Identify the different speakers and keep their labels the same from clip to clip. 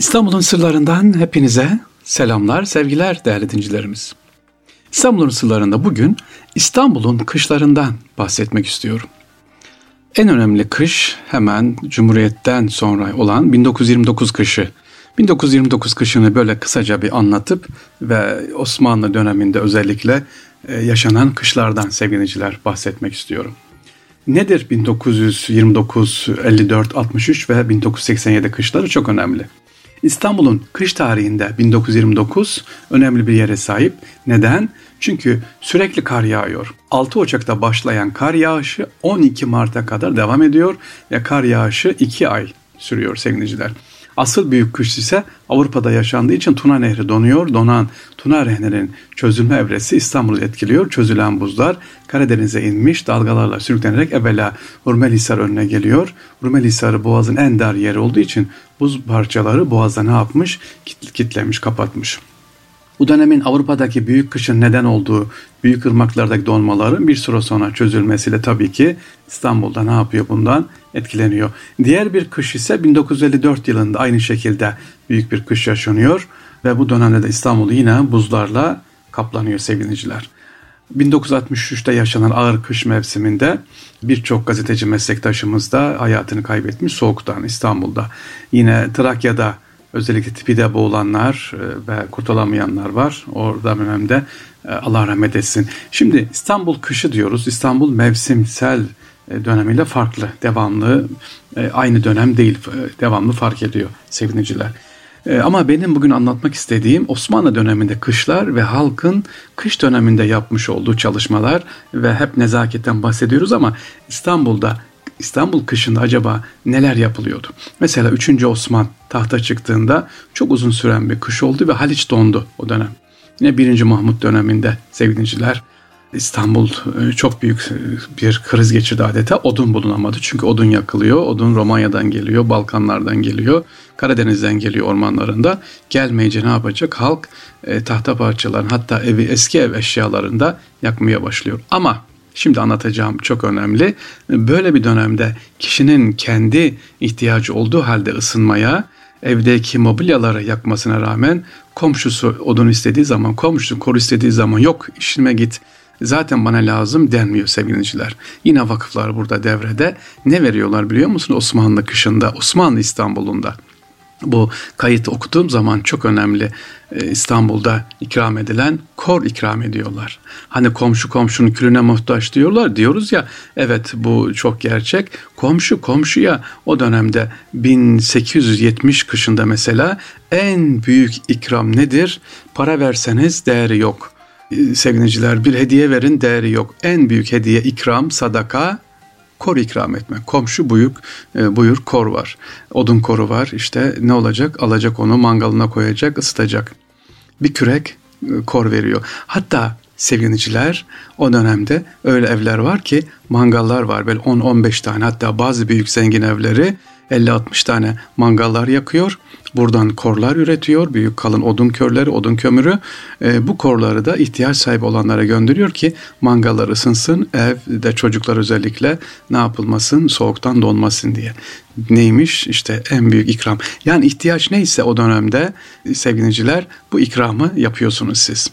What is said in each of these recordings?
Speaker 1: İstanbul'un sırlarından hepinize selamlar, sevgiler değerli dincilerimiz. İstanbul'un sırlarında bugün İstanbul'un kışlarından bahsetmek istiyorum. En önemli kış hemen Cumhuriyet'ten sonra olan 1929 kışı. 1929 kışını böyle kısaca bir anlatıp ve Osmanlı döneminde özellikle e, yaşanan kışlardan sevgiliciler bahsetmek istiyorum. Nedir 1929, 54, 63 ve 1987 kışları çok önemli. İstanbul'un kış tarihinde 1929 önemli bir yere sahip. Neden? Çünkü sürekli kar yağıyor. 6 Ocak'ta başlayan kar yağışı 12 Mart'a kadar devam ediyor ve kar yağışı 2 ay sürüyor sevgiliciler. Asıl büyük kış ise Avrupa'da yaşandığı için Tuna Nehri donuyor. Donan Tuna Nehri'nin çözülme evresi İstanbul'u etkiliyor. Çözülen buzlar Karadeniz'e inmiş dalgalarla sürüklenerek evvela Urmelisar önüne geliyor. Urmelisar'ı boğazın en dar yeri olduğu için buz parçaları boğazda ne yapmış? Kitlemiş, kapatmış. Bu dönemin Avrupa'daki büyük kışın neden olduğu büyük ırmaklardaki donmaların bir süre sonra çözülmesiyle tabii ki İstanbul'da ne yapıyor bundan? Etkileniyor. Diğer bir kış ise 1954 yılında aynı şekilde büyük bir kış yaşanıyor ve bu dönemde de İstanbul yine buzlarla kaplanıyor sevgiliciler. 1963'te yaşanan ağır kış mevsiminde birçok gazeteci meslektaşımız da hayatını kaybetmiş soğuktan İstanbul'da. Yine Trakya'da özellikle tipide boğulanlar e, ve kurtulamayanlar var. Orada dönemde e, Allah rahmet etsin. Şimdi İstanbul kışı diyoruz. İstanbul mevsimsel e, dönemiyle farklı. Devamlı aynı dönem değil. Devamlı fark ediyor sevgiliciler. Ama benim bugün anlatmak istediğim Osmanlı döneminde kışlar ve halkın kış döneminde yapmış olduğu çalışmalar ve hep nezaketten bahsediyoruz ama İstanbul'da İstanbul kışında acaba neler yapılıyordu? Mesela 3. Osman tahta çıktığında çok uzun süren bir kış oldu ve Haliç dondu o dönem. Yine 1. Mahmut döneminde sevgiliciler İstanbul e, çok büyük e, bir kriz geçirdi adeta. Odun bulunamadı. Çünkü odun yakılıyor. Odun Romanya'dan geliyor, Balkanlardan geliyor, Karadeniz'den geliyor ormanlarında. Gelmeyince ne yapacak? Halk e, tahta parçalarını hatta evi eski ev eşyalarında yakmaya başlıyor. Ama Şimdi anlatacağım çok önemli. Böyle bir dönemde kişinin kendi ihtiyacı olduğu halde ısınmaya, evdeki mobilyaları yakmasına rağmen komşusu odun istediği zaman, komşusu kor istediği zaman yok işime git zaten bana lazım denmiyor sevgiliciler. Yine vakıflar burada devrede. Ne veriyorlar biliyor musun Osmanlı kışında, Osmanlı İstanbul'unda? Bu kayıt okuduğum zaman çok önemli ee, İstanbul'da ikram edilen kor ikram ediyorlar. Hani komşu komşunun külüne muhtaç diyorlar diyoruz ya evet bu çok gerçek. Komşu komşuya o dönemde 1870 kışında mesela en büyük ikram nedir? Para verseniz değeri yok. Ee, sevgiliciler bir hediye verin değeri yok. En büyük hediye ikram, sadaka kor ikram etme. Komşu buyur, e, buyur kor var. Odun koru var. İşte ne olacak? Alacak onu mangalına koyacak, ısıtacak. Bir kürek e, kor veriyor. Hatta sevgiliciler o dönemde öyle evler var ki mangallar var. Böyle 10-15 tane hatta bazı büyük zengin evleri 50-60 tane mangallar yakıyor. Buradan korlar üretiyor. Büyük kalın odun körleri, odun kömürü. E, bu korları da ihtiyaç sahibi olanlara gönderiyor ki mangallar ısınsın. Evde çocuklar özellikle ne yapılmasın? Soğuktan donmasın diye. Neymiş? İşte en büyük ikram. Yani ihtiyaç neyse o dönemde sevgiliciler bu ikramı yapıyorsunuz siz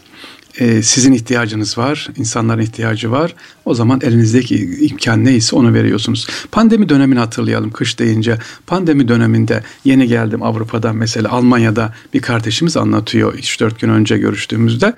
Speaker 1: e, sizin ihtiyacınız var, insanların ihtiyacı var. O zaman elinizdeki imkan neyse onu veriyorsunuz. Pandemi dönemini hatırlayalım kış deyince. Pandemi döneminde yeni geldim Avrupa'dan mesela Almanya'da bir kardeşimiz anlatıyor 3-4 gün önce görüştüğümüzde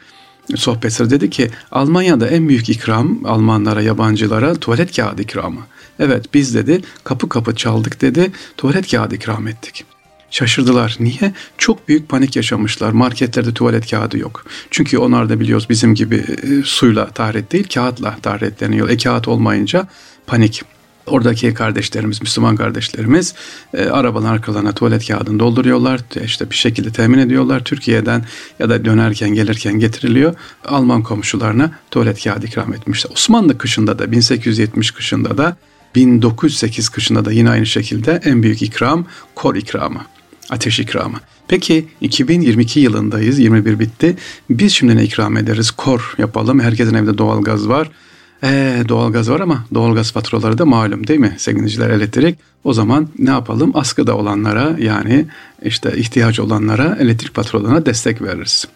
Speaker 1: sohbet dedi ki Almanya'da en büyük ikram Almanlara, yabancılara tuvalet kağıdı ikramı. Evet biz dedi kapı kapı çaldık dedi tuvalet kağıdı ikram ettik. Şaşırdılar. Niye? Çok büyük panik yaşamışlar. Marketlerde tuvalet kağıdı yok. Çünkü onlar da biliyoruz bizim gibi e, suyla taharet değil kağıtla taharetleniyor. E kağıt olmayınca panik. Oradaki kardeşlerimiz, Müslüman kardeşlerimiz e, arabanın arkalarına tuvalet kağıdını dolduruyorlar. İşte bir şekilde temin ediyorlar. Türkiye'den ya da dönerken gelirken getiriliyor. Alman komşularına tuvalet kağıdı ikram etmişler. Osmanlı kışında da 1870 kışında da 1908 kışında da yine aynı şekilde en büyük ikram kor ikramı ateş ikramı. Peki 2022 yılındayız. 21 bitti. Biz şimdi ne ikram ederiz? Kor yapalım. Herkesin evde doğalgaz var. Ee, doğalgaz var ama doğalgaz faturaları da malum değil mi sevgiliciler elektrik? O zaman ne yapalım? Askıda olanlara yani işte ihtiyaç olanlara elektrik faturalarına destek veririz.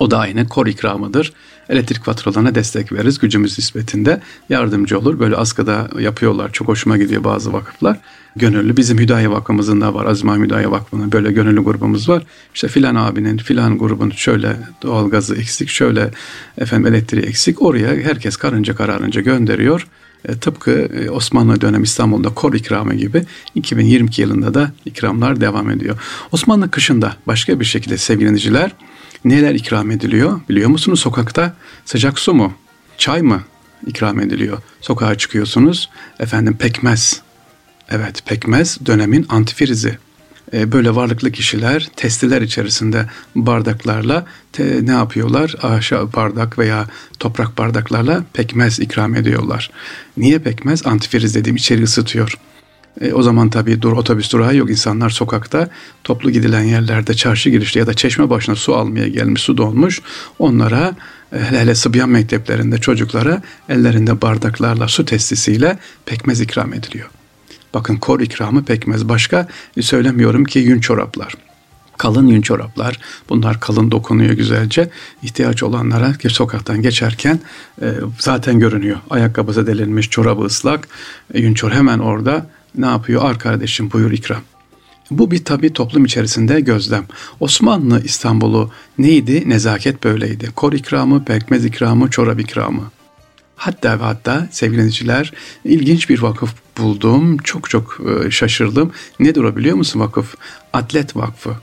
Speaker 1: O da aynı kor ikramıdır. Elektrik faturalarına destek veririz. Gücümüz nispetinde yardımcı olur. Böyle askıda yapıyorlar. Çok hoşuma gidiyor bazı vakıflar. Gönüllü. Bizim Hüdayi Vakfımızın da var. Azma Hüdayi Vakfı'nın böyle gönüllü grubumuz var. İşte filan abinin filan grubun şöyle doğalgazı eksik, şöyle efendim elektriği eksik. Oraya herkes karınca kararınca gönderiyor. E, tıpkı e, Osmanlı dönem İstanbul'da kor ikramı gibi 2022 yılında da ikramlar devam ediyor. Osmanlı kışında başka bir şekilde sevgili neler ikram ediliyor biliyor musunuz? Sokakta sıcak su mu, çay mı ikram ediliyor? Sokağa çıkıyorsunuz efendim pekmez. Evet pekmez dönemin antifrizi. E, böyle varlıklı kişiler testiler içerisinde bardaklarla te, ne yapıyorlar? Ahşap bardak veya toprak bardaklarla pekmez ikram ediyorlar. Niye pekmez? Antifriz dediğim içeri ısıtıyor. E, o zaman tabii dur otobüs durağı yok. İnsanlar sokakta toplu gidilen yerlerde çarşı girişte ya da çeşme başına su almaya gelmiş su donmuş. Onlara e, hele hele Sıbyan mekteplerinde çocuklara ellerinde bardaklarla su testisiyle pekmez ikram ediliyor. Bakın kor ikramı pekmez. Başka söylemiyorum ki yün çoraplar. Kalın yün çoraplar. Bunlar kalın dokunuyor güzelce. İhtiyaç olanlara sokaktan geçerken e, zaten görünüyor. Ayakkabısı delinmiş, çorabı ıslak. E, yün çorap hemen orada ne yapıyor? Ar kardeşim buyur ikram. Bu bir tabi toplum içerisinde gözlem. Osmanlı İstanbul'u neydi? Nezaket böyleydi. Kor ikramı, pekmez ikramı, çorap ikramı. Hatta ve hatta sevgili dinleyiciler ilginç bir vakıf buldum. Çok çok e, şaşırdım. Ne durabiliyor musun vakıf? Atlet Vakfı.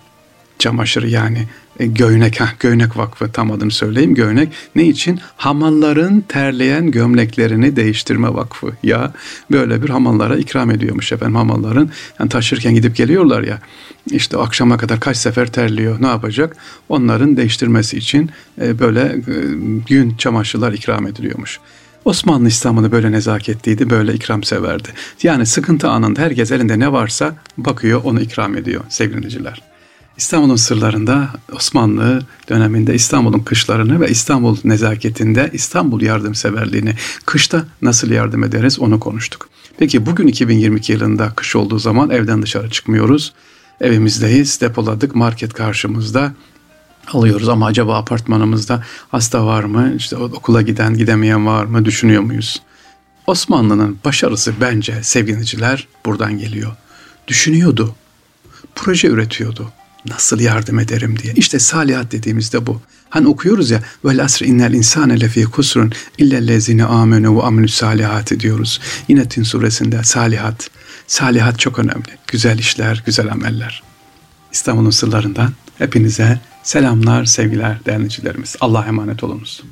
Speaker 1: Çamaşırı yani e, Göynek, heh, Göynek Vakfı tam adını söyleyeyim. Göynek ne için? Hamalların terleyen gömleklerini değiştirme vakfı. Ya böyle bir hamallara ikram ediyormuş efendim hamalların. Yani taşırken gidip geliyorlar ya işte akşama kadar kaç sefer terliyor ne yapacak? Onların değiştirmesi için e, böyle gün çamaşırlar ikram ediliyormuş. Osmanlı İslam'ını böyle nezaketliydi, böyle ikram severdi. Yani sıkıntı anında herkes elinde ne varsa bakıyor onu ikram ediyor sevgiliciler. İstanbul'un sırlarında Osmanlı döneminde İstanbul'un kışlarını ve İstanbul nezaketinde İstanbul yardımseverliğini kışta nasıl yardım ederiz onu konuştuk. Peki bugün 2022 yılında kış olduğu zaman evden dışarı çıkmıyoruz. Evimizdeyiz, depoladık, market karşımızda alıyoruz ama acaba apartmanımızda hasta var mı? İşte okula giden gidemeyen var mı? Düşünüyor muyuz? Osmanlı'nın başarısı bence sevgiliciler buradan geliyor. Düşünüyordu. Proje üretiyordu. Nasıl yardım ederim diye. İşte salihat dediğimizde bu. Hani okuyoruz ya vel asr innel insane lefî kusrun illellezine amenu ve amilü salihati diyoruz. Yine Tin suresinde salihat. Salihat çok önemli. Güzel işler, güzel ameller. İstanbul'un sırlarından hepinize Selamlar, sevgiler değerlicilerimiz. Allah'a emanet olunuz.